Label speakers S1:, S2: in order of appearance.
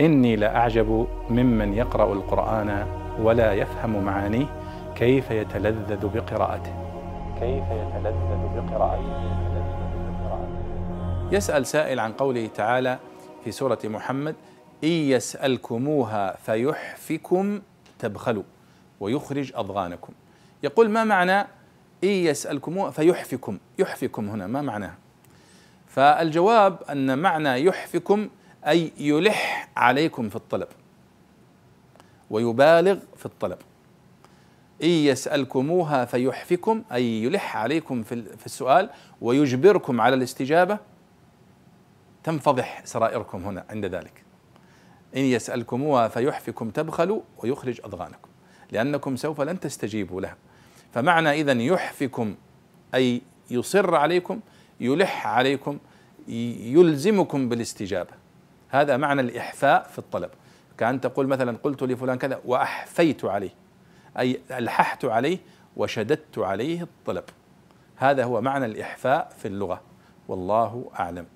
S1: إني لأعجب ممن يقرأ القرآن ولا يفهم معانيه كيف يتلذذ بقراءته. كيف يتلذذ بقراءته. يسأل سائل عن قوله تعالى في سورة محمد إن يسألكموها فيحفكم تبخلوا ويخرج أضغانكم. يقول ما معنى إن يسألكموها فيحفكم؟ يحفكم هنا ما معناها؟ فالجواب أن معنى يحفكم أي يلح عليكم في الطلب ويبالغ في الطلب. إن يسألكموها فيحفكم أي يلح عليكم في السؤال ويجبركم على الاستجابة تنفضح سرائركم هنا عند ذلك. إن يسألكموها فيحفكم تبخلوا ويخرج أضغانكم لأنكم سوف لن تستجيبوا لها. فمعنى إذا يحفكم أي يصر عليكم يلح عليكم يلزمكم بالاستجابة. هذا معنى الإحفاء في الطلب. كأن تقول مثلا قلت لفلان كذا وأحفيت عليه أي ألححت عليه وشددت عليه الطلب. هذا هو معنى الإحفاء في اللغة والله أعلم.